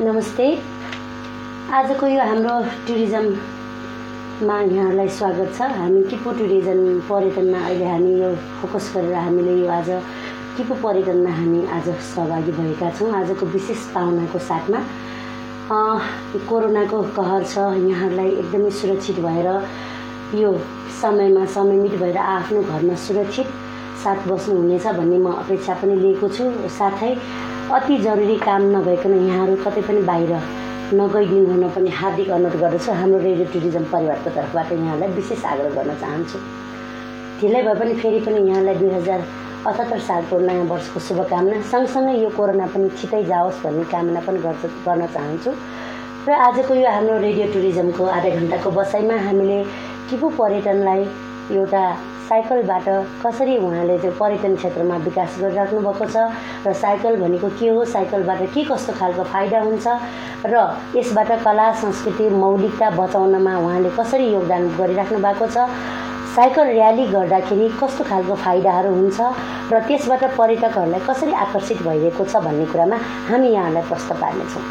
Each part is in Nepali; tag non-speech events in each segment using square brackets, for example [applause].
नमस्ते। आजको यो हाम्रो टुरिज्ममा यहाँहरूलाई स्वागत छ। हामी किपु टुरिज्म पर्यटनमा अहिले हामी यो फोकस गरेर हामीले यो आज किपु पर्यटनमा हामी आज सहभागी भएका छौँ। आजको विशेष पाहुनाको साथमा कोरोनाको कहर छ। यहाँहरूलाई एकदमै सुरक्षित भएर यो समयमा समयमित भएर आफ्नो घरमा सुरक्षित साथ बस्नुहुनेछ भन्ने म अपेक्षा पनि लिएको छु। साथै अति जरुरी काम नभइकन यहाँहरू कतै पनि बाहिर नगइदिनु हुन पनि हार्दिक अनुरोध गर्दछु। हाम्रो रेडियो टुरिज्म परिवारको तर्फबाट यहाँलाई विशेष आग्रह गर्न चाहन्छु। ढिलै भए पनि फेरि पनि यहाँलाई दुई हजार अठहत्तर सालको नयाँ वर्षको शुभकामना। सँगसँगै यो कोरोना पनि छिटै जाओस् भन्ने कामना पनि गर्छ गर्न चाहन्छु। र आजको यो हाम्रो रेडियो टुरिज्मको आधा घन्टाको बसाइमा हामीले टिपु पर्यटनलाई एउटा साइकलबाट कसरी उहाँले चाहिँ पर्यटन क्षेत्रमा विकास गरिराख्नु भएको छ र साइकल भनेको के हो? साइकलबाट के कस्तो खालको फाइदा हुन्छ? र यसबाट कला संस्कृति मौलिकता बचाउनमा उहाँले कसरी योगदान गरिराख्नु भएको छ? साइकल र्याली गर्दाखेरि कस्तो खालको फाइदाहरू हुन्छ? र त्यसबाट पर्यटकहरूलाई कसरी आकर्षित भइरहेको छ भन्ने कुरामा हामी यहाँलाई प्रश्न पार्नेछौँ।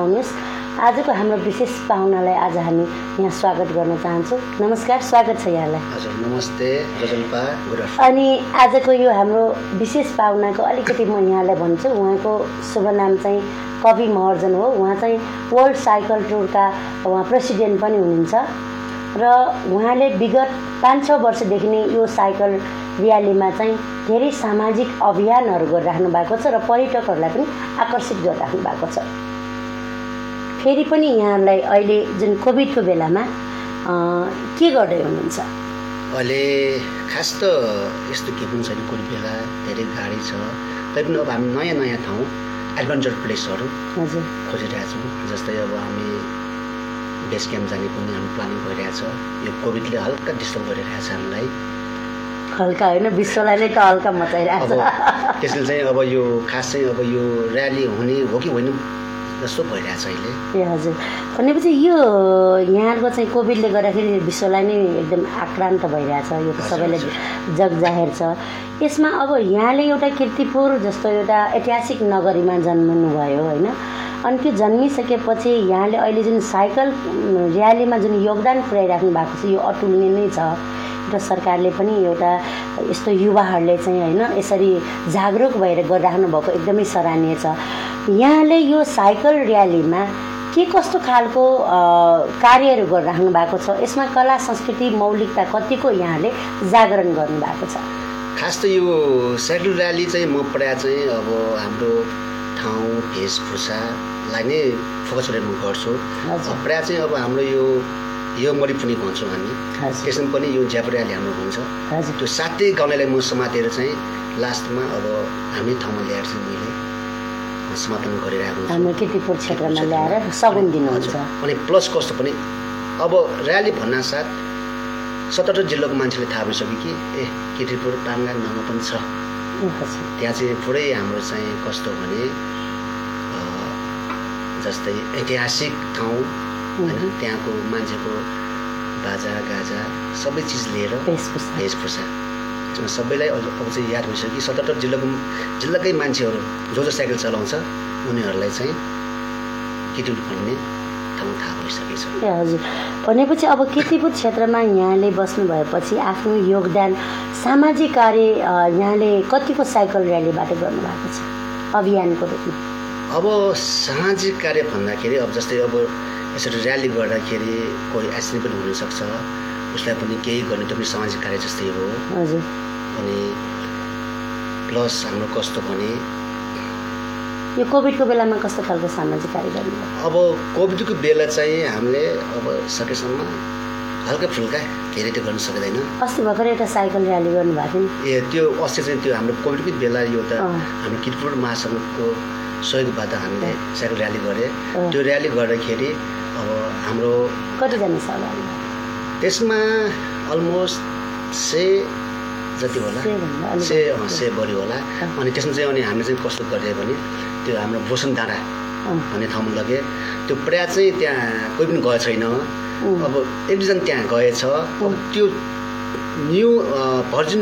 आउनुहोस्। आजको हाम्रो विशेष पाहुनालाई आज हामी यहाँ स्वागत गर्न चाहन्छौँ। नमस्कार स्वागत छ यहाँलाई। हजुर नमस्ते अनि आजको यो हाम्रो विशेष पाहुनाको अलिकति म यहाँलाई भन्छु उहाँको शुभ नाम चाहिँ कवि महर्जन हो। उहाँ चाहिँ वर्ल्ड साइकल टुरका उहाँ प्रेसिडेन्ट पनि हुनुहुन्छ। र उहाँले विगत पाँच छ वर्षदेखि नै यो साइकल र्यालीमा चाहिँ धेरै सामाजिक अभियानहरू गरिराख्नु भएको छ र पर्यटकहरूलाई पनि आकर्षित गरिराख्नु भएको छ। फेरि पनि यहाँलाई अहिले जुन कोभिडको बेलामा के गर्दै हुनुहुन्छ? अहिले खास त यस्तो केही पनि छैन कुनै बेला धेरै गाडी छ। तैपनि अब हामी नयाँ नयाँ ठाउँ एडभेन्चर प्लेसहरू खोजिरहेछौँ जस्तै अब हामी बेस क्याम्प जाने पनि हामी प्लानिङ भइरहेछ यो कोभिडले हल्का डिस्टर्ब गरिरहेछ हामीलाई। हल्का होइन विश्वलाई नै त हल्का मचाइरहेको छ त्यसले चाहिँ अब यो खास चाहिँ अब यो ऱ्याली हुने हो कि होइन? जस्तो भइरहेछ अहिले। ए हजुर। भनेपछि यो यहाँको चाहिँ कोभिडले गर्दाखेरि विश्वलाई नै एकदम आक्रान्त भइरहेछ यो त हजुर, सबैले हजुर। जग जाहेर छ। यसमा अब यहाँले एउटा किर्तिपुर जस्तो एउटा ऐतिहासिक नगरीमा जन्मनु भयो होइन? अनि त्यो जन्मिसकेपछि यहाँले अहिले जुन साइकल उम्, र्यालीमा जुन योगदान पुर्याइराख्नु भएको छ यो अतुलनीय नै छ। र सरकारले पनि एउटा यस्तो युवाहरूले चाहिँ होइन यसरी जागरुक भएर गरिराख्नु भएको एकदमै सराहनीय छ। यहाँले यो साइकल र्यालीमा के कस्तो खालको कार्यहरू गरिराख्नु भएको छ? यसमा कला संस्कृति मौलिकता कतिको यहाँले जागरण गर्नुभएको छ? खास त यो साइकल ऱ्याली चाहिँ म प्रायः चाहिँ अब हाम्रो ठाउँ वेशभूषालाई नै फोकस गरेर म गर्छु। प्रायः चाहिँ अब हाम्रो यो यो मरि पनि भन्छौँ हामी। त्यसमा पनि यो ज्याप ऱ्याली हाम्रो हुन्छ। त्यो सातै गाउँलेलाई म समातेर चाहिँ लास्टमा अब हामी ठाउँमा ल्याएर चाहिँ मैले समापन गरिरहेको हाम्रो किर्तिपुर क्षेत्रमा ल्याएर सगुन दिनुहुन्छ। अनि प्लस कस्तो पनि अब ऱ्याली भन्नासाथ सतहत्तर जिल्लाको मान्छेले थाहा भइसक्यो कि ए किर्तिपुर पाङ्गा नङमा पनि छ। त्यहाँ चाहिँ पुरै हाम्रो चाहिँ कस्तो भने जस्तै ऐतिहासिक ठाउँ होइन। त्यहाँको मान्छेको बाजा गाजा सबै चिज लिएर वेशभूषा सबैलाई अब चाहिँ याद भइसक्यो कि सतहत्तर जिल्लाको जिल्लाकै मान्छेहरू जो जो साइकल चलाउँछ उनीहरूलाई चाहिँ किटिउट भन्ने ठाउँ थाहा भइसकेको छ। ए हजुर। भनेपछि अब किर्तिपुर क्षेत्रमा यहाँले बस्नु भएपछि आफ्नो योगदान सामाजिक कार्य यहाँले कतिको साइकल र्यालीबाट गर्नुभएको छ अभियानको रूपमा? अब सामाजिक कार्य भन्दाखेरि अब जस्तै अब यसरी ऱ्याली गर्दाखेरि कोही एक्सिडेन्ट पनि हुनसक्छ उसलाई पनि केही गर्ने त्यो पनि सामाजिक कार्य जस्तै हो अनि प्लस हाम्रो कस्तो भने यो कोभिडको बेलामा कस्तो खालको सामाजिक कार्य गर्नुभयो अब कोभिडको बेला चाहिँ हामीले अब सकेसम्म हल्का फुल्का धेरै त गर्न सक्दैन अस्ति भर्खर एउटा साइकल र्याली गर्नुभएको थियो ए त्यो अस्ति चाहिँ त्यो हाम्रो कोभिडकै बेला यो त। हाम्रो किटपुर महासङ्घको सहयोगबाट हामीले साइकल र्याली गरे। त्यो र्याली गर्दाखेरि अब हाम्रो कतिजना सहभागी? त्यसमा अलमोस्ट से जति होला? से से बढी। होला। अनि त्यसमा चाहिँ अनि हामीले चाहिँ कस्तो गरे भने त्यो हाम्रो भोसन डाँडा भन्ने ठाउँमा लगे। त्यो प्रायः चाहिँ त्यहाँ कोही पनि गएको छैन। अब एक दुईजना त्यहाँ गएछ अब त्यो न्यू भर्जिन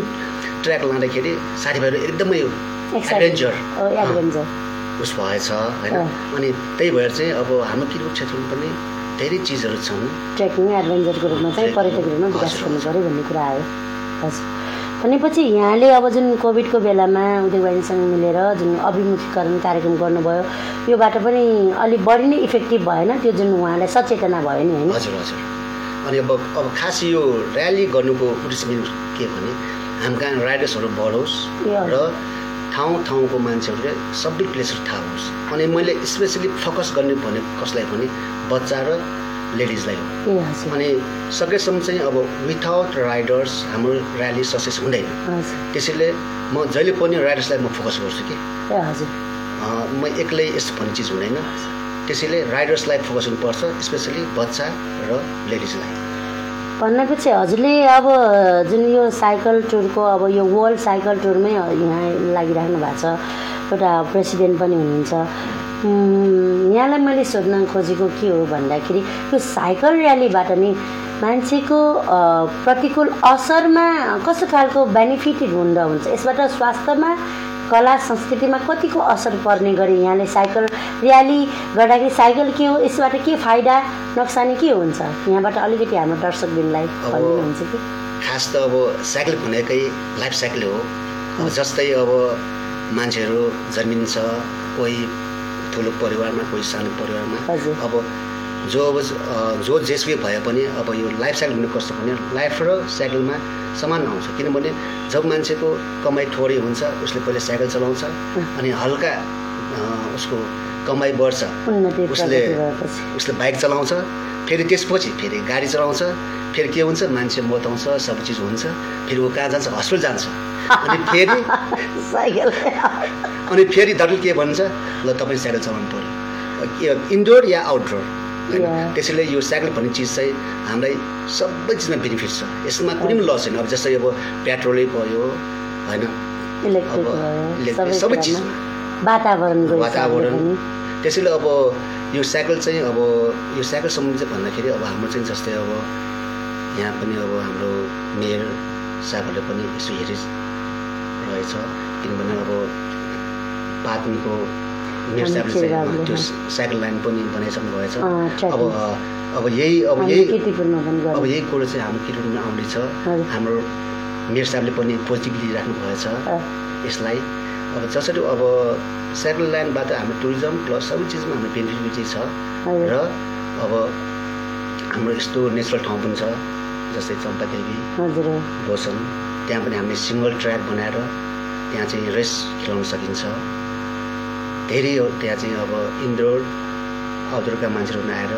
ट्र्याक लाँदाखेरि साथीभाइहरू एकदमै. एडभेन्चर उस भएछ होइन। अनि त्यही भएर चाहिँ अब हाम्रो किरपुर क्षेत्रमा पनि धेरै चिजहरू छन्। ट्रेकिङ एडभेन्चरको रूपमा चाहिँ रूपमा विकास गर्नु पऱ्यो भन्ने कुरा आयो। हजुर। भनेपछि यहाँले अब जुन कोभिडको बेलामा उद्योग वाणिज्यसँग मिलेर जुन अभिमुखीकरण कार्यक्रम गर्नुभयो योबाट पनि अलिक बढी नै इफेक्टिभ भएन त्यो जुन उहाँलाई सचेतना भयो नि होइन? हजुर हजुर। अनि अब अब खास यो ऱ्याली गर्नुको उद्देश्य के भने हाम्रो राइडर्सहरू बढोस्। र ठाउँ ठाउँको मान्छेहरूले सबै प्लेसहरू थाहा होस् अनि मैले स्पेसली फोकस गर्ने भने कसलाई भने बच्चा र लेडिजलाई हो। अनि सकेसम्म चाहिँ अब विथाउट राइडर्स हाम्रो ऱ्याली सक्सेस हुँदैन। त्यसैले म जहिले पनि राइडर्सलाई म फोकस गर्छु कि। म एक्लै यस्तो भन्ने चिज हुँदैन। त्यसैले राइडर्सलाई फोकस हुनुपर्छ स्पेसली बच्चा र लेडिजलाई। भनेपछि हजुरले अब जुन यो साइकल टुरको अब यो वर्ल्ड साइकल टुरमै यहाँ लागिराख्नु भएको छ एउटा प्रेसिडेन्ट पनि हुनुहुन्छ। यहाँलाई मैले सोध्न खोजेको के हो भन्दाखेरि यो साइकल र्यालीबाट नि मान्छेको प्रतिकूल असरमा कस्तो खालको बेनिफिटेड हुँदो हुन्छ? यसबाट स्वास्थ्यमा कला संस्कृतिमा कतिको असर पर्ने गरी यहाँले साइकल र्याली गर्दाखेरि साइकल के हो? यसबाट के फाइदा नोक्सानी के हुन्छ? यहाँबाट अलिकति हाम्रो दर्शकबिनलाई भनिदिनुहुन्छ कि? खास त अब साइकल भनेकै लाइफ साइकल हो। जस्तै अब मान्छेहरू जन्मिन्छ कोही ठुलो परिवारमा कोही सानो परिवारमा। अब जो अब जो जेसुकै भए पनि अब यो लाइफ साइकल कस्तो भने लाइफ र साइकलमा समान आउँछ। किनभने जब मान्छेको कमाइ थोरै हुन्छ उसले पहिले साइकल चलाउँछ अनि हल्का उसको कमाइ बढ्छ। उसले उसले बाइक चलाउँछ फेरि त्यसपछि फेरि गाडी चलाउँछ फेरि के हुन्छ मान्छे मोताउँछ सब चिज हुन्छ फेरि ऊ कहाँ जान्छ हस्पिटल जान्छ। अनि फेरि [laughs] साइकल। अनि फेरि डक्टर के भन्छ ल तपाईँ साइकल चलाउनु पऱ्यो इन्डोर या आउटडोर? होइन. त्यसैले यो साइकल भन्ने चिज चाहिँ हामीलाई सबै चिजमा बेनिफिट छ। यसमा कुनै पनि लस छैन अब जस्तै अब पेट्रोलै भयो होइन? अब सबै चिजमा। हिसाबले वातावरण। त्यसैले अब यो साइकल चाहिँ अब यो साइकल सम्बन्धी चाहिँ भन्दाखेरि अब हाम्रो चाहिँ जस्तै अब यहाँ पनि अब हाम्रो मेयर साहबहरूले पनि यसो हेरि रहेछ। किनभने अब पाटनको त्यो। साइकल लाइन पनि बनाइसक्नु भएछ। अब अब यही अब यही अब यही कुरो चाहिँ हाम्रो किरुमा आउँदैछ। हाम्रो मेयर साहबले पनि पोजिटिभली राख्नु भएछ। अँ, यसलाई। अब जसरी अब साइकल लाइनबाट हाम्रो टुरिज्म प्लस सबै चिजमा हाम्रो बेनिफिट छ। र अब हाम्रो यस्तो नेचुरल ठाउँ पनि छ जस्तै चम्पादेवी बोसन। त्यहाँ पनि हामीले सिङ्गल ट्र्याक बनाएर त्यहाँ चाहिँ रेस खेलाउन सकिन्छ। धेरै त्यहाँ चाहिँ अब इन्डोर आउटडोरका मान्छेहरू आएर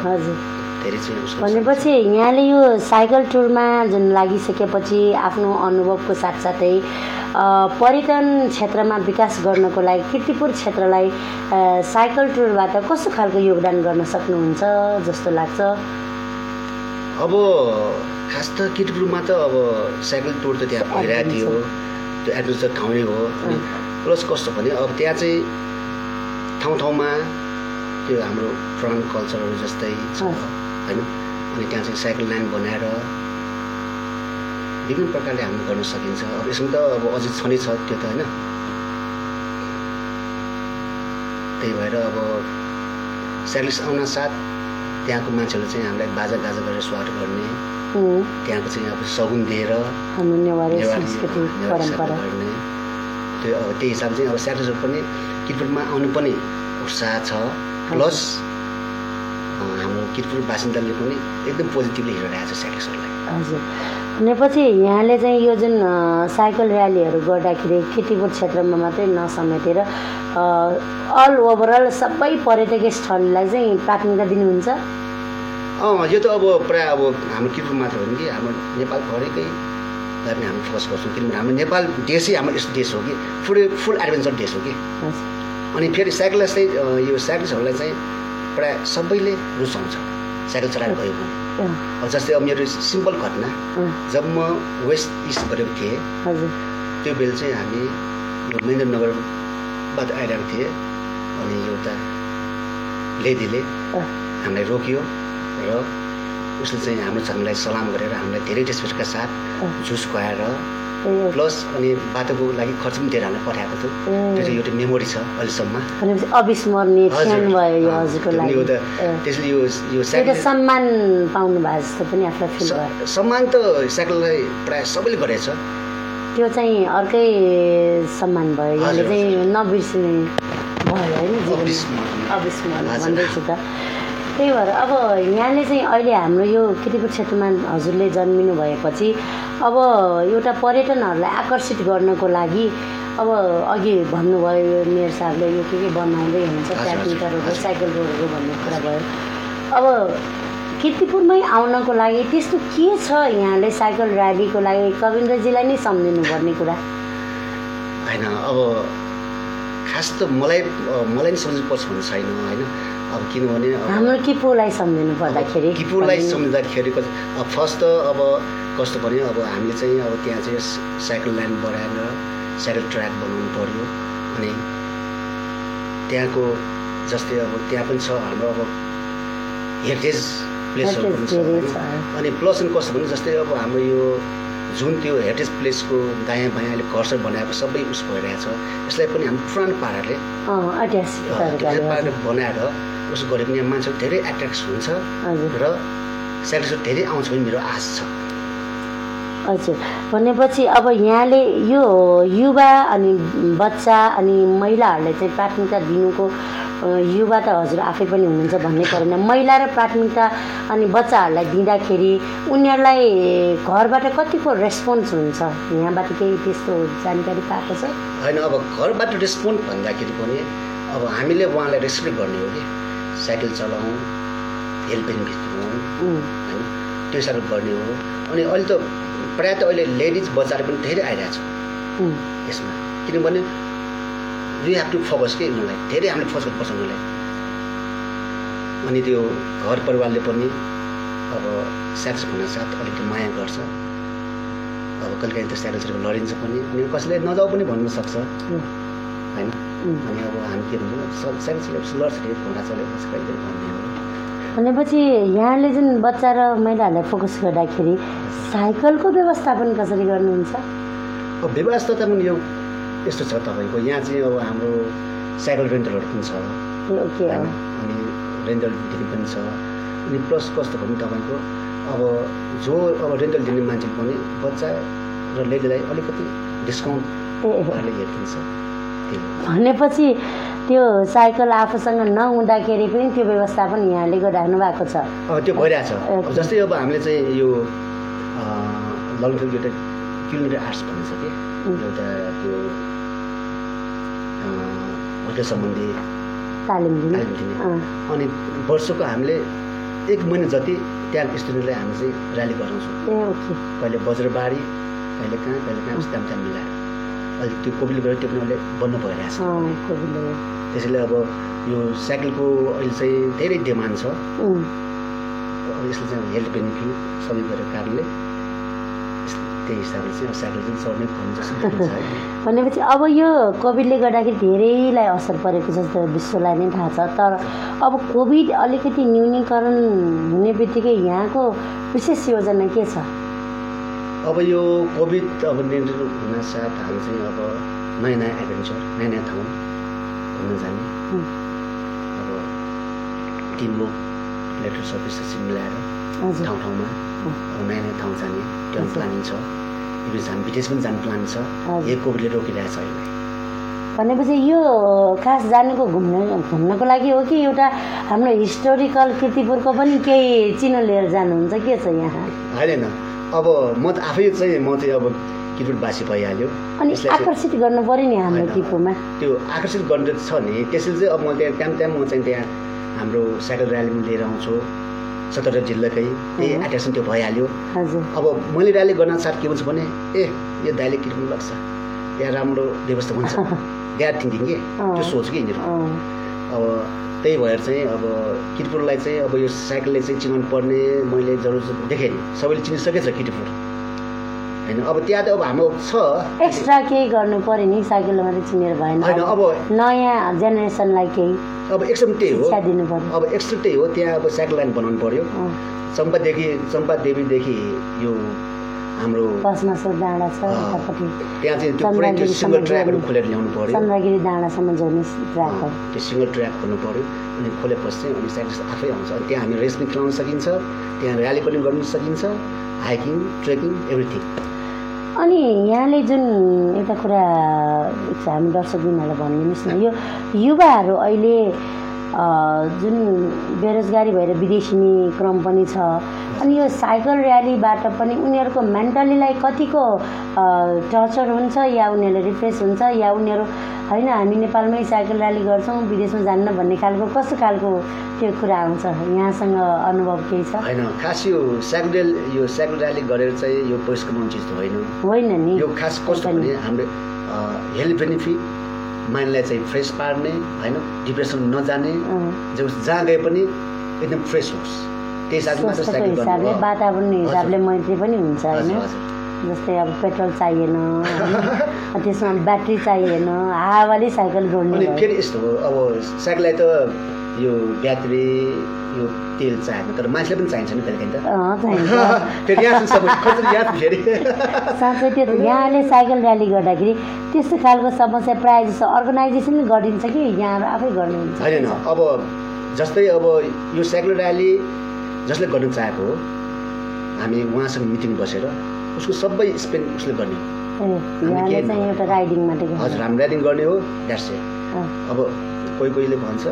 धेरै चाहिँ भनेपछि यहाँले यो साइकल टुरमा जुन लागिसकेपछि आफ्नो अनुभवको साथसाथै पर्यटन क्षेत्रमा विकास गर्नको लागि किर्तिपुर क्षेत्रलाई साइकल टुरबाट कस्तो खालको योगदान गर्न सक्नुहुन्छ जस्तो लाग्छ? अब खास त किटपुरमा त अब साइकल टुर त त्यहाँ भइरहेको थियो। त्यो एडभेन्चर ठाउँ नै हो। प्लस कस्तो भने अब त्यहाँ चाहिँ ठाउँ ठाउँमा त्यो हाम्रो ट्रन कल्चरहरू जस्तै छ। होइन? अनि त्यहाँ चाहिँ साइकल लाइन बनाएर विभिन्न प्रकारले हामीले गर्न सकिन्छ। अब यसमा त अब अझै छँदै छ त्यो त होइन? त्यही भएर अब साइक्लिस्ट आउन साथ त्यहाँको मान्छेहरू चाहिँ हामीलाई बाजा गाजा गरेर स्वागत गर्ने। त्यहाँको चाहिँ अब सगुन दिएर गर्ने। त्यो अब त्यही हिसाबले चाहिँ अब साइक्लिस्टहरू पनि किटपुरमा आउनु पनि उत्साह छ। प्लस हाम्रो किटपुर बासिन्दाले पनि एकदम पोजिटिभली हेरिरहेको छ साइक्लिस्टहरूलाई हजुर। भनेपछि यहाँले चाहिँ यो जुन साइकल र्यालीहरू गर्दाखेरि किर्तिपुर क्षेत्रमा मात्रै नसमेटेर अल ओभरअल सबै पर्यटकीय स्थललाई चाहिँ प्राथमिकता दिनुहुन्छ? अँ यो त अब प्रायः अब हाम्रो किटपुर मात्र होइन कि हाम्रो नेपालको हरेकै पनि हामी फोकस गर्छौँ। किनभने हाम्रो नेपाल देशै हाम्रो यस्तो देश हो कि। फुल फुल एडभेन्चर देश हो कि। अनि फेरि साइक्लिस्ट चाहिँ यो साइक्लिस्टहरूलाई चाहिँ प्रायः सबैले रुचाउँछ। साइकल चलाएर गयो भने। जस्तै अब मेरो सिम्पल घटना। जब म वेस्ट इस्ट गरेको थिएँ त्यो बेला चाहिँ हामी यो महेन्द्रनगरबाट आइरहेको थिएँ। अनि एउटा लेडीले हामीलाई रोक्यो र उसले चाहिँ हाम्रो जन्मलाई सलाम गरेर हामीलाई धेरै रेस्पेक्टका साथ जुस खुवाएर प्लस अनि बाटोको लागि खर्च पनि धेरै हामीलाई पठाएको थियो। त्यो चाहिँ एउटा मेमोरी छ अहिलेसम्म। अविस्मरणीय। त्यसले यो यो सम्मान पाउनु भएको जस्तो पनि आफूलाई फिल भयो। सम्मान त साइकललाई प्रायः सबैले गरेछ। त्यो चाहिँ अर्कै सम्मान भयो। यसले चाहिँ नबिर्सिने भयो होइन। अविस्मरण। भन्दैछु त। त्यही भएर अब यहाँले चाहिँ अहिले हाम्रो यो किर्तिपुर क्षेत्रमा हजुरले जन्मिनु भएपछि अब एउटा पर्यटनहरूलाई आकर्षित गर्नको लागि अब अघि भन्नुभयो मेयर साहबले यो के के बनाउँदै हुनुहुन्छ हजुर, ट्र्याक हजुर, मिटरहरू हजुर। साइकल रोडहरू भन्ने कुरा भयो। अब किर्तिपुरमै आउनको लागि त्यस्तो के छ यहाँले साइकल र्यालीको लागि? कविन्द्रजीलाई नै सम्झिनु पर्ने कुरा। होइन अब खास त मलाई मलाई नि सम्झनु पर्छ भन्ने छैन होइन। अब किनभने हाम्रो किपुलाई सम्झिनु पर्दाखेरि किपुरलाई भन्ने- सम्झिँदाखेरि अब फर्स्ट त अब कस्तो भन्यो अब हामीले चाहिँ अब त्यहाँ चाहिँ साइकल लाइन बढाएर साइकल ट्र्याक बनाउनु पऱ्यो अनि त्यहाँको जस्तै अब त्यहाँ पनि छ हाम्रो अब हेरिटेज प्लेसहरू पनि छ। अनि प्लस अनि कस्तो भने जस्तै अब हाम्रो यो जुन त्यो हेरिटेज प्लेसको दायाँ बायाँ अहिले घरसर बनाएको सबै उस भइरहेछ। यसलाई पनि हाम्रो पुरानो पाराले पाराले बनाएर उसो गऱ्यो भने यहाँ मान्छेहरू धेरै एट्र्याक्ट हुन्छ र साइकल धेरै आउँछ भने मेरो आश छ। हजुर। भनेपछि अब यहाँले यो युवा अनि बच्चा अनि महिलाहरूलाई चाहिँ प्राथमिकता दिनुको युवा त हजुर आफै पनि हुनुहुन्छ भन्नै परेन महिला र प्राथमिकता अनि बच्चाहरूलाई दिँदाखेरि उनीहरूलाई घरबाट कतिको रेस्पोन्स हुन्छ? यहाँबाट केही त्यस्तो जानकारी पाएको छ? होइन अब घरबाट रेस्पोन्ड भन्दाखेरि पनि अब हामीले उहाँलाई रेस्पेक्ट गर्ने हो कि? साइकल चलाउँ हेल्पेन उम्, होइन त्यो हिसाबले गर्ने हो। अनि अहिले त प्रायः त अहिले लेडिज बच्चाहरू पनि धेरै आइरहेको छ यसमा। किनभने वी हेभ टु फोकस के उनीहरूलाई धेरै हामीले फोकस गर्नुपर्छ उनीहरूलाई अनि त्यो घर परिवारले पनि अब स्याक्स हुन साथ अलिकति माया गर्छ। अब कहिलेकाहीँ त्यो स्याक्सहरू लडिन्छ पनि। अनि कसैले नजाऊ पनि भन्नु सक्छ। होइन। अनि अब हामी के भन्छौँ स्याक्स लड्छ अरे घुँडा चलेपछि कहिले भन्ने हो। भनेपछि यहाँले जुन बच्चा र महिलाहरूलाई फोकस गर्दाखेरि साइकलको व्यवस्थापन कसरी गर्नुहुन्छ? अब व्यवस्था त पनि यो यस्तो छ तपाईँको यहाँ चाहिँ अब हाम्रो साइकल रेन्टलहरू पनि छ। अनि रेन्टल दिने पनि छ। अनि प्लस कस्तो भने तपाईँको अब जो अब रेन्टल दिने मान्छे पनि बच्चा र लेडीलाई अलिकति डिस्काउन्ट पाराले हेरिदिन्छ। भनेपछि त्यो साइकल आफूसँग नहुँदाखेरि पनि त्यो व्यवस्थापन यहाँले गरिराख्नु भएको छ। त्यो भइरहेछ। ए, अब जस्तै अब हामीले चाहिँ यो एउटा किलोमिटर आर्ट्स भन्ने छ कि. एउटा त्यो होटल सम्बन्धी तालिम दिने। अनि वर्षको हामीले एक महिना जति त्यहाँ स्टुडेन्टलाई हामी चाहिँ ऱ्याली गराउँछौँ। कहिले बज्रबारी कहिले कहाँ कहिले कहाँ उस्तो मिलाएर। अहिले त्यो कोभिडले गर्दा त्यो पनि अहिले बन्द भइरहेछ अँ, कोभिडले त्यसैले अब यो साइकलको अहिले चाहिँ धेरै डिमान्ड छ। यसले चाहिँ हेल्थ बेनिफिट सबै गरेको कारणले त्यही हिसाबले चाहिँ साइकल चाहिँ चढ्नै पर्ने जस्तो [laughs] भनेपछि अब यो कोभिडले गर्दाखेरि धेरैलाई असर परेको जस्तो विश्वलाई नै थाहा छ। तर अब कोभिड अलिकति न्यूनीकरण हुने बित्तिकै यहाँको विशेष योजना के छ? अब यो कोभिड अब नियन्त्रण हुन साथ हामी चाहिँ अब नयाँ नयाँ एडभेन्चर नयाँ नयाँ ठाउँ घुम्न जाने। अब लेटर सर्भिसहरू मिलाएर ठाउँ ठाउँमा अब नयाँ नयाँ ठाउँ जाने त्यो। प्लानिङ छ। इभन हामी विदेश पनि जाने प्लान छ। यही कोभिडले रोकिरहेछ अहिले। भनेपछि यो खास जानुको घुम्न घुम्नको लागि हो कि एउटा हाम्रो हिस्टोरिकल किर्तिपुरको पनि केही चिनो लिएर जानुहुन्छ? के छ यहाँ? होइन। अब म त आफै चाहिँ म चाहिँ अब किटुटवासी भइहाल्यो। अनि आकर्षित गर्नु पऱ्यो नि हाम्रो त्यो आकर्षित गर्ने छ नि। त्यसले चाहिँ अब म त्यहाँ त्यहाँ त्यहाँ म चाहिँ त्यहाँ हाम्रो साइकल पनि लिएर आउँछु सत्र जिल्लाकै। त्यही अँ। एट्र्याक्सन त्यो भइहाल्यो। अब मैले र्याली गर्न साथ के हुन्छ भने ए यो दाइले किट्नु लाग्छ। त्यहाँ राम्रो व्यवस्था हुन्छ। द्याट थिङ्किङ के। त्यो सोच कि यिनीहरू। अब त्यही भएर चाहिँ अब किटपुरलाई चाहिँ अब यो साइकलले चाहिँ चिनाउनु पर्ने मैले जरुर देखेँ सबैले चिनिसकेछ किटपुर। होइन अब त्यहाँ त अब हाम्रो छ। एक्स्ट्रा केही गर्नु पऱ्यो नि साइकल मात्रै चिनेर भएन। होइन अब नयाँ जेनेरेसनलाई केही अब एक्सम त्यही हो। दिनु पऱ्यो अब एक्स्ट्रा त्यही हो त्यहाँ अब साइकल लाइन बनाउनु पर्यो। चम्पादेखि चम्पादेवीदेखि यो हाम्रो पसमासो डाँडा छ। यतापट्टि त्यहाँ चाहिँ त्यो पुरै त्यो सिङ्गल ट्र्याकहरू। खोलेर ल्याउनु पऱ्यो चन्द्रगिरी डाँडासम्म जोड्ने ट्र्याक हो। त्यो सिङ्गल ट्र्याक खोल्नु पऱ्यो अनि खोलेपछि चाहिँ अनि साइक्लिस्ट आफै आउँछ। अनि त्यहाँ हामी रेस पनि खेलाउन सकिन्छ। त्यहाँ ऱ्याली पनि गर्न सकिन्छ। हाइकिङ ट्रेकिङ एभ्रिथिङ अनि यहाँले जुन एउटा कुरा हामी दर्शकबिनहरूलाई भनिदिनुहोस् न यो युवाहरू अहिले जुन बेरोजगारी भएर विदेशिने क्रम पनि छ अनि यो साइकल र्यालीबाट पनि उनीहरूको मेन्टलीलाई कतिको टर्चर हुन्छ या उनीहरूले रिफ्रेस हुन्छ या उनीहरू होइन हामी नेपालमै साइकल र्याली गर्छौँ विदेशमा जान्न भन्ने खालको कस्तो खालको त्यो कुरा आउँछ? यहाँसँग अनुभव केही छ? होइन खास यो साइकल यो साइकल र्याली गरेर चाहिँ यो पैसा कमाउने चिज त होइन। होइन नि। यो खास कस्तो। भने हाम्रो हेल्थ बेनिफिट माइन्डलाई चाहिँ फ्रेस पार्ने होइन डिप्रेसन नजाने। जो जहाँ गए पनि एकदम फ्रेस होस्। स्वास्थ्यको हिसाबले। वातावरण हिसाबले मैत्री पनि हुन्छ होइन? जस्तै अब पेट्रोल चाहिएन त्यसमा ब्याट्री चाहिएन हावाले साइकल जोड्ने फेरि यस्तो हो अब साइकललाई त यो ब्याट्री यो तेल चाहिएको तर मान्छेलाई पनि चाहिन्छ नि [laughs] [laughs] साँच्चै त्यो यहाँले साइकल र्याली गर्दाखेरि त्यस्तो खालको समस्या प्रायः जस्तो अर्गनाइजेसनले गरिदिन्छ कि? यहाँ आफै गर्नुहुन्छ। होइन अब जस्तै अब यो साइकल र्याली जसले गर्नु चाहेको हो हामी उहाँसँग मिटिङ बसेर उसको सबै स्पेन्ड उसले गर्ने। राइडिङ। हजुर हामी र्यालिङ गर्ने हो द्याट्स इट अब कोही कोहीले भन्छ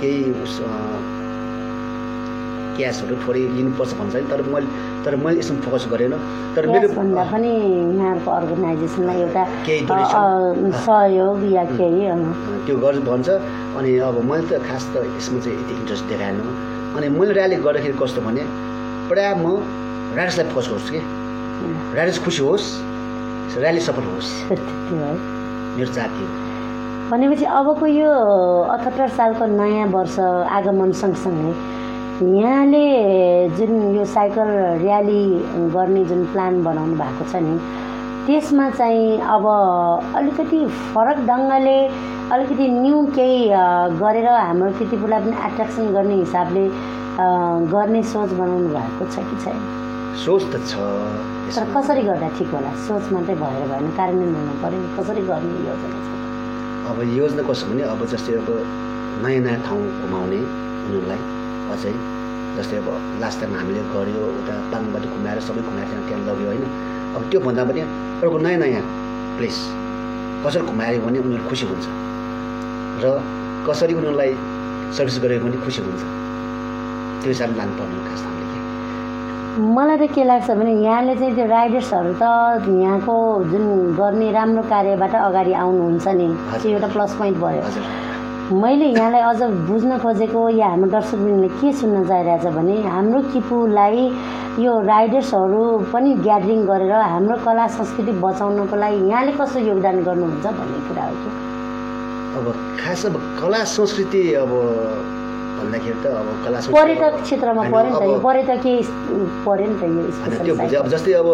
केही उस क्यासहरू थोरै लिनुपर्छ भन्छ नि तर मैले तर मैले यसमा फोकस गरेन। तर मेरो यसभन्दा पनि यहाँको अर्गनाइजेसनलाई एउटा केही सहयोग या केही त्यो गर्छु भन्छ। अनि अब मैले त खास त यसमा चाहिँ यति इन्ट्रेस्ट देखाएन। अनि मैले र्याली गर्दाखेरि कस्तो भने प्रायः म ऱ्याडर्सलाई फोकस गर्छु कि। ऱ्याडर्स खुसी होस् र्याली सफल होस्। मेरो जाति हो। भनेपछि अबको यो अठहत्तर सालको नयाँ वर्ष आगमन सँगसँगै यहाँले जुन यो साइकल र्याली गर्ने जुन प्लान बनाउनु भएको छ नि त्यसमा चाहिँ अब अलिकति फरक ढङ्गले अलिकति न्यू केही गरेर हाम्रो कृतिपुरलाई पनि एट्र्याक्सन गर्ने हिसाबले गर्ने सोच बनाउनु भएको छ कि छैन? सोच त छ। तर। कसरी गर्दा ठिक होला? सोच मात्रै भएर भएन कार्यान्वयन हुनु पऱ्यो कसरी गर्ने योजना छ अब योजना कस्तो भने अब जस्तै अब नयाँ नयाँ ठाउँ घुमाउने उनीहरूलाई अझै जस्तै अब लास्ट टाइम हामीले गऱ्यो उता पाङबाट घुमाएर सबै घुमाएर त्यहाँ त्यहाँ लग्यो होइन? अब त्योभन्दा पनि अर्को नयाँ नयाँ प्लेस कसरी घुमायो भने उनीहरू खुसी हुन्छ। र कसरी उनीहरूलाई सर्भिस गऱ्यो भने खुसी हुन्छ। त्यो हिसाबले लानुपर्ने हो खास हामीले। मलाई त के लाग्छ भने यहाँले चाहिँ त्यो राइडर्सहरू त यहाँको जुन गर्ने राम्रो कार्यबाट अगाडि आउनुहुन्छ नि। त्यो एउटा प्लस पोइन्ट भयो। हजुर। मैले यहाँलाई अझ बुझ्न खोजेको या हाम्रो दर्शकबिनले के सुन्न चाहिरहेछ भने हाम्रो किपुलाई यो राइडर्सहरू पनि ग्यादरिङ गरेर हाम्रो कला संस्कृति बचाउनको लागि यहाँले कसो योगदान गर्नुहुन्छ भन्ने कुरा हो कि अब खास अब कला संस्कृति अब भन्दाखेरि त अब कला पर्यटक क्षेत्रमा पऱ्यो नि त पर्यटकीय पऱ्यो नि त यो। जस्तै अब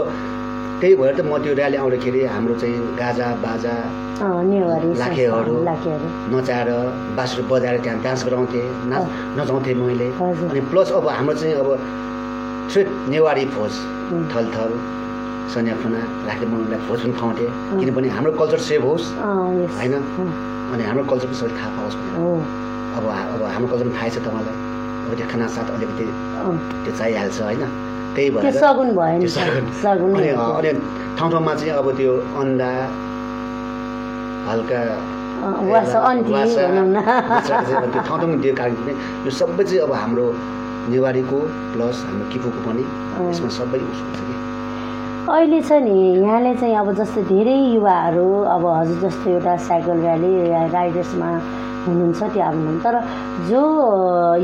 त्यही भएर त म त्यो र्याली आउँदाखेरि हाम्रो चाहिँ गाजा बाजा लाखेहरू। नचाएर बाँसुरी बजाएर त्यहाँ डान्स गराउँथेँ नाच नचाउँथेँ मैले। अनि प्लस अब हाम्रो चाहिँ अब थ्रेट नेवारी फौज उम्. थलथल सन्याफुना राख्ने मनलाई फौज पनि खुवाउँथेँ. किनभने हाम्रो कल्चर सेभ होस्। होइन? अनि हाम्रो कल्चर पनि सबैले थाहा पाओस् भनेर। अब अब हाम्रो कल्चर पनि थाहै छ तपाईँलाई। अब त्यो खाना साथ अलिकति त्यो चाहिहाल्छ होइन? त्यही त्यो भएर सगुन भयो सगुन। सगुन अनि ठाउँ ठाउँमा चाहिँ अब त्यो अन्डा हल्का त्यो ठाउँ ठाउँमा दिएको कारण यो सबै चाहिँ अब हाम्रो नेवारीको प्लस हाम्रो किपुको पनि। यसमा सबै उस हुन्छ कि। अहिले छ नि यहाँले चाहिँ अब जस्तै धेरै युवाहरू अब हजुर जस्तो एउटा साइकल र्याली या राइडर्समा हुनुहुन्छ त्यो आउनु तर जो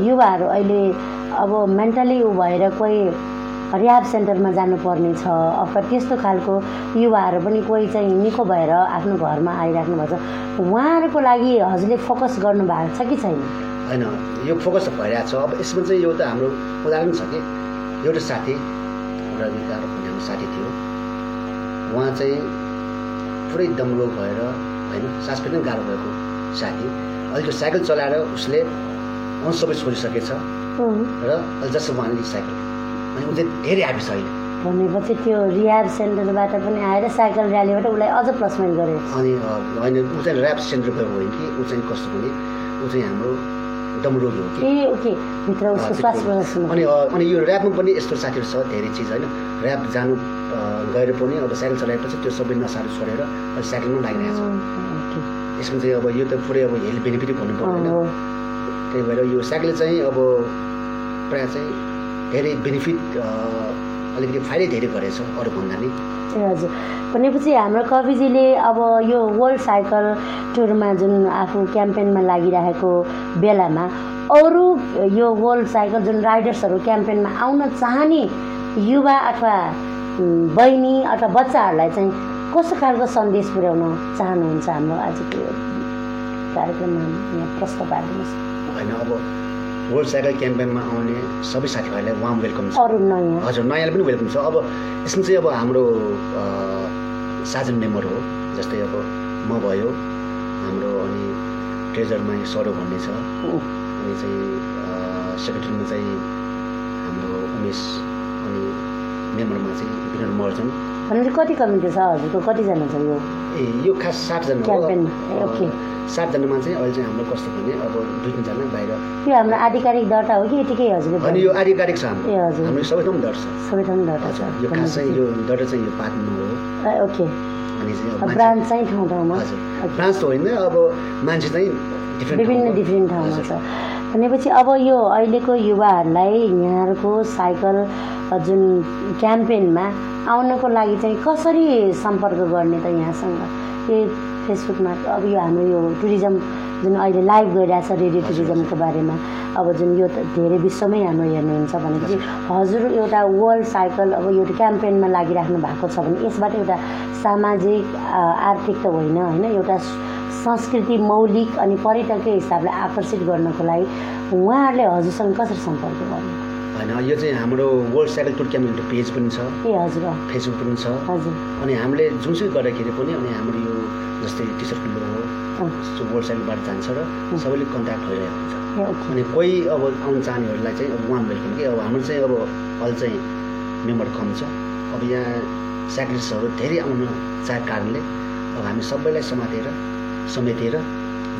युवाहरू अहिले अब मेन्टली ऊ भएर कोही रिहाब सेन्टरमा जानुपर्ने छ। अथवा त्यस्तो खालको युवाहरू पनि कोही चाहिँ निको भएर आफ्नो घरमा आइराख्नु भएको छ। उहाँहरूको लागि हजुरले फोकस गर्नु भएको छ कि छैन? होइन यो फोकस भइरहेको छ। अब यसमा चाहिँ यो त हाम्रो उदाहरण छ कि एउटा साथी रविकार भन्ने हाम्रो साथी थियो। उहाँ चाहिँ पुरै दमलो भएर होइन सास फेर्न गाह्रो भएको साथी। अहिले त्यो साइकल चलाएर उसले सबै छोडिसकेछ। र अहिले जस्तो उहाँले साइकल ऊ चाहिँ धेरै ह्याप्पी छ अहिले भनेपछि त्यो रिहाब सेन्टरबाट पनि आएर साइकल र्यालीबाट उसलाई अझ प्लस पोइन्ट गऱ्यो। अनि होइन ऊ चाहिँ ऱ्याप सेन्टर गएको होइन कि? ऊ चाहिँ कस्तो भने ऊ चाहिँ हाम्रो दम रोगी हो कि? ए ओके। भित्र उसको श्वास अनि अनि यो ऱ्यापमा पनि यस्तो साथीहरू छ धेरै चिज होइन। ऱ्याप जानु गएर पनि अब साइकल चलाएपछि त्यो सबै नसाहरू छोडेर अहिले साइकलमा लागिरहेको छ। यसमा चाहिँ अब यो त पुरै अब हेल्थ बेनिफिटै भन्नु पर्दैन त्यही भएर यो साइकलले चाहिँ अब प्रायः चाहिँ धेरै बेनिफिट अलिकति फाइदै धेरै गरेछ अरूभन्दा नि। ए हजुर। भनेपछि हाम्रो कविजीले अब यो वर्ल्ड साइकल टुरमा जुन आफू क्याम्पेनमा लागिरहेको बेलामा अरू यो वर्ल्ड साइकल जुन राइडर्सहरू क्याम्पेनमा आउन चाहने युवा अथवा बहिनी अथवा बच्चाहरूलाई चाहिँ कस्तो खालको सन्देश पुर्याउन चाहनुहुन्छ हाम्रो आजको कार्यक्रममा? यहाँ प्रश्न पारिदिनुहोस्। होइन अब वर्ल्ड साइकल क्याम्पेनमा आउने सबै साथीभाइलाई वाम वेलकम छ। हजुर नयाँलाई पनि वेलकम छ। अब यसमा चाहिँ अब हाम्रो साजन मेम्बर हो जस्तै अब म भयो हाम्रो अनि ट्रेजरमा सरो भन्ने छ। अनि चाहिँ सेक्रेटरीमा चाहिँ हाम्रो उमेश अनि मेम्बरमा चाहिँ विनोद महर्जन भनेपछि कति कमिटी छ हजुरको कतिजना छ यो ए यो खास सातजना क्याम्पेनमा ओके सातजनामा चाहिँ अहिले चाहिँ हाम्रो कस्तो भने अब दुई तिनजना बाहिर यो हाम्रो आधिकारिक दर्ता हो कि यतिकै हजुरको अनि यो आधिकारिक छ हाम्रो ए, हजुर। हाम्रो सबै ठाउँ डर छ सबै ठाउँ दर्ता छ हजुर यो खास चाहिँ यो डर चाहिँ यो पातमा हो ओके अनि चाहिँ ब्रान्च चाहिँ ठाउँ ठाउँमा हजुर। ब्रान्च त होइन अब मान्छे चाहिँ विभिन्न डिफ्रेन्ट ठाउँमा छ भनेपछि अब यो अहिलेको युवाहरूलाई यहाँहरूको साइकल जुन क्याम्पेनमा आउनको लागि चाहिँ कसरी सम्पर्क गर्ने त यहाँसँग? ए फेसबुकमा अब यो हाम्रो यो टुरिज्म जुन अहिले लाइभ गइरहेछ रेडियो टुरिज्मको बारेमा अब जुन यो त धेरै विश्वमै हाम्रो हेर्नुहुन्छ भनेपछि हजुर एउटा वर्ल्ड साइकल अब एउटा क्याम्पेनमा लागिराख्नु भएको छ भने यसबाट एउटा सामाजिक आर्थिक त होइन होइन एउटा संस्कृति मौलिक अनि पर्यटककै हिसाबले आकर्षित गर्नको लागि उहाँहरूले हजुरसँग कसरी सम्पर्क गर्नु? होइन यो चाहिँ हाम्रो world cycle tour camp page पनि छ। ए हजुर फेसबुक पनि छ। हजुर। अनि हामीले जुनसुकै गर्दाखेरि पनि अनि हाम्रो यो जस्तै टी सर्ट लो हो वर्ल्ड साइकलबाट जान्छ र सबैले कन्ट्याक्ट भइरहेको हुन्छ। अनि कोही अब आउनु चाहनेहरूलाई चाहिँ अब वान वेलकम कि? अब हाम्रो चाहिँ अब अहिले चाहिँ मेम्बर कम छ। अब यहाँ साइक्लिस्टहरू धेरै आउन चाहेको कारणले अब हामी सबैलाई समातेर समेटेर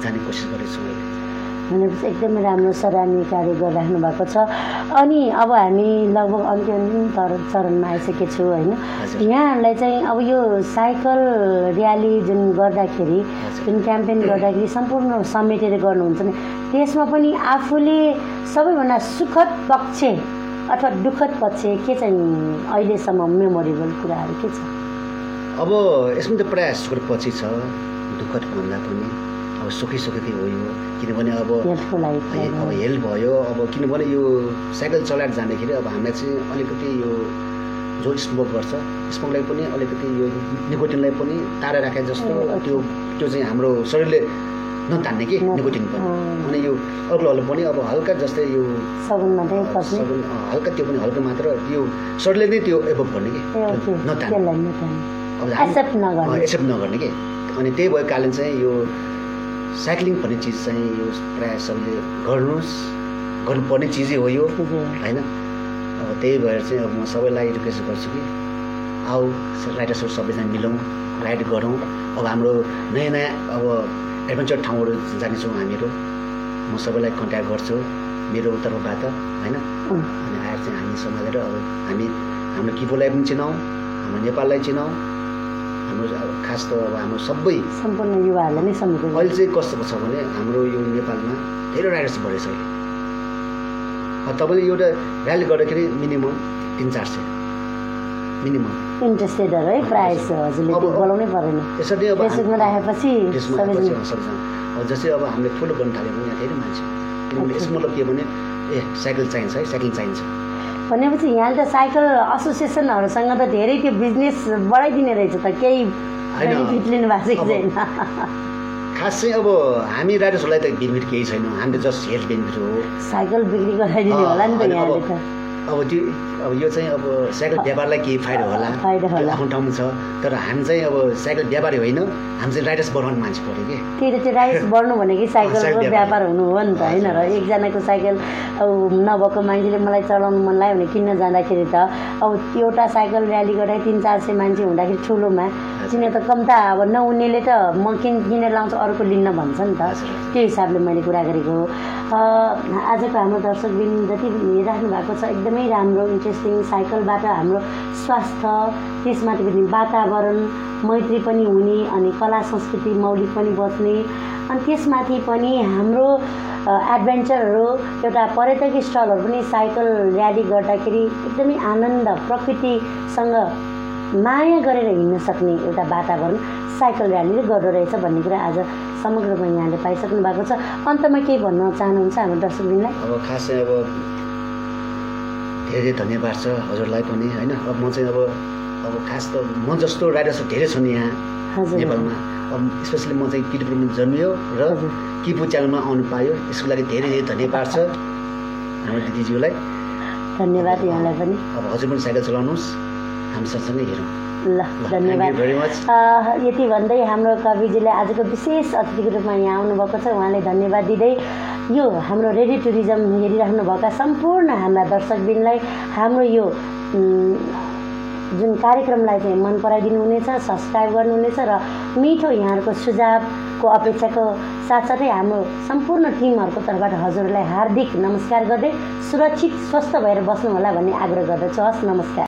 जाने कोसिस गरेछौँ अहिले भनेपछि एकदमै राम्रो सराहनीय कार्य गरिराख्नु भएको छ। अनि अब हामी लगभग अन्तिम तर चरणमा आइसकेको छु होइन। यहाँहरूलाई चाहिँ अब यो साइकल र्याली जुन गर्दाखेरि जुन क्याम्पेन गर्दाखेरि सम्पूर्ण समेटेर गर्नुहुन्छ भने त्यसमा पनि आफूले सबैभन्दा सुखद पक्ष अथवा दुःखद पक्ष के चाहिँ अहिलेसम्म मेमोरेबल कुराहरू के छ? अब यसमा त प्रायः सुखद पछि छ। दुःखद भन्दा पनि अब सुखी सुखी हो यो। किनभने अब अब हेल्प भयो। अब किनभने यो साइकल चलाएर जाँदाखेरि अब हामीलाई चाहिँ अलिकति यो जो स्मोक गर्छ। स्मोकलाई पनि अलिकति यो निकोटिनलाई पनि तारा राखे जस्तो। त्यो त्यो चाहिँ हाम्रो शरीरले नतान्ने कि निकोटिन पनि। अनि यो अग्लोहरू पनि अब हल्का जस्तै यो हल्का त्यो पनि हल्का मात्र यो शरीरले नै त्यो एभोक गर्ने कि। नतान्ने। एक्सेप्ट नगर्ने। एक्सेप्ट नगर्ने कि? अनि त्यही भएको कारण चाहिँ यो साइक्लिङ भन्ने चिज चाहिँ यो प्रायः सबैले गर्नुहोस्। गर्नुपर्ने चिजै हो यो। होइन? अब त्यही भएर चाहिँ अब म सबैलाई रिक्वेस्ट गर्छु कि आऊ राइडर्सहरू सबैजना मिलौँ राइड गरौँ। अब हाम्रो नयाँ नयाँ अब एडभेन्चर ठाउँहरू जानेछौँ हामीहरू। म सबैलाई कन्ट्याक्ट गर्छु मेरो तर्फबाट होइन? अनि आएर चाहिँ हामी सम्हालेर अब हामी हाम्रो किपोलाई पनि चिनाउँ हाम्रो नेपाललाई चिनाउँ। हाम्रो खास त अब हाम्रो सबै सम्पूर्ण युवाहरूलाई नै समेटेर अहिले चाहिँ कस्तो छ भने हाम्रो यो नेपालमा धेरै राइडर्स बढेछ अहिले। तपाईँले एउटा र्याली गर्दाखेरि मिनिमम तिन चार सय। मिनिमम है हजुरले बोलाउनै परेन। यसरी अब फेसबुकमा राखेपछि जस्तै अब हामीले ठुलो गर्नु थाल्यो भने धेरै मान्छे। किनभने यसको मतलब के भने ए साइकल चाहिन्छ है साइकल चाहिन्छ। भनेपछि यहाँले त साइकल एसोसिएसनहरूसँग त धेरै त्यो बिजनेस बढाइदिने रहेछ त केही बेनिफिट लिनु भएको छैन। खास चाहिँ अब हामी राइडर्सहरूलाई त बेनिफिट केही छैन हामीले जस्ट हेल्थ बेनिफिट हो। साइकल बिक्री गराइदिने होला नि त यहाँले त। अब त्यो अब यो चाहिँ अब साइकल व्यापारलाई केही फाइदा होला। आफ्नो ठाउँमा छ तर हामी चाहिँ अब साइकल व्यापारी होइन हामी चाहिँ राइडर्स बनाउने मान्छे पऱ्यो कि त्यही त त्यो राइस बढ्नु भनेकै साइकलको [laughs] साइकल व्यापार। हुनु हो नि त होइन र एकजनाको साइकल अब नभएको मान्छेले मलाई चलाउनु मन लाग्यो भने किन्न जाँदाखेरि त अब एउटा साइकल ऱ्याली गर्दाखेरि तिन चार सय मान्छे हुँदाखेरि ठुलोमा किन त कम त अब नहुनेले त म किन किनेर लाउँछु अर्को लिन्न भन्छ नि त। त्यो हिसाबले मैले कुरा गरेको हो आजको हाम्रो दर्शकबिन जति हेरिराख्नु भएको छ एकदमै राम्रो इन्ट्रेस्टिङ साइकलबाट हाम्रो स्वास्थ्य त्यसमाथि पनि वातावरण मैत्री पनि हुने अनि कला संस्कृति मौलिक पनि बच्ने अनि त्यसमाथि पनि हाम्रो एडभेन्चरहरू एउटा पर्यटकीय स्थलहरू पनि साइकल र्याली गर्दाखेरि एकदमै आनन्द प्रकृतिसँग माया गरेर हिँड्न सक्ने एउटा वातावरण साइकल र्यालीले गर्दो रहेछ भन्ने कुरा आज समग्र रूपमा यहाँले पाइसक्नु भएको छ। अन्तमा केही भन्न चाहनुहुन्छ हाम्रो दर्शकबिनलाई अब खास अब धेरै धन्यवाद छ हजुरलाई पनि होइन? अब म चाहिँ अब अब खास त म जस्तो राइडर्सहरू धेरै छन् यहाँ नेपालमा। अब स्पेसली म चाहिँ किटपुरमा जन्मियो र। किपु च्यानलमा आउनु पायो। यसको लागि धेरै धेरै धन्यवाद छ हाम्रो दिदीज्यूलाई। धन्यवाद यहाँलाई पनि। अब हजुर पनि साइकल चलाउनुहोस्। हामी सँगसँगै हेरौँ। ल धन्यवाद। यति भन्दै हाम्रो कविजीले आजको विशेष अतिथिको रूपमा यहाँ आउनुभएको छ। उहाँले धन्यवाद दिँदै यो हाम्रो रेडियो टुरिज्म हेरिराख्नुभएका सम्पूर्ण हाम्रा दर्शकबिनलाई हाम्रो यो जुन कार्यक्रमलाई चाहिँ मन पराइदिनु हुनेछ सब्सक्राइब गर्नुहुनेछ र मिठो यहाँहरूको सुझावको अपेक्षाको साथसाथै हाम्रो सम्पूर्ण टिमहरूको तर्फबाट हजुरलाई हार्दिक नमस्कार गर्दै सुरक्षित स्वस्थ भएर बस्नु होला भन्ने आग्रह गर्दछु। हस् नमस्कार।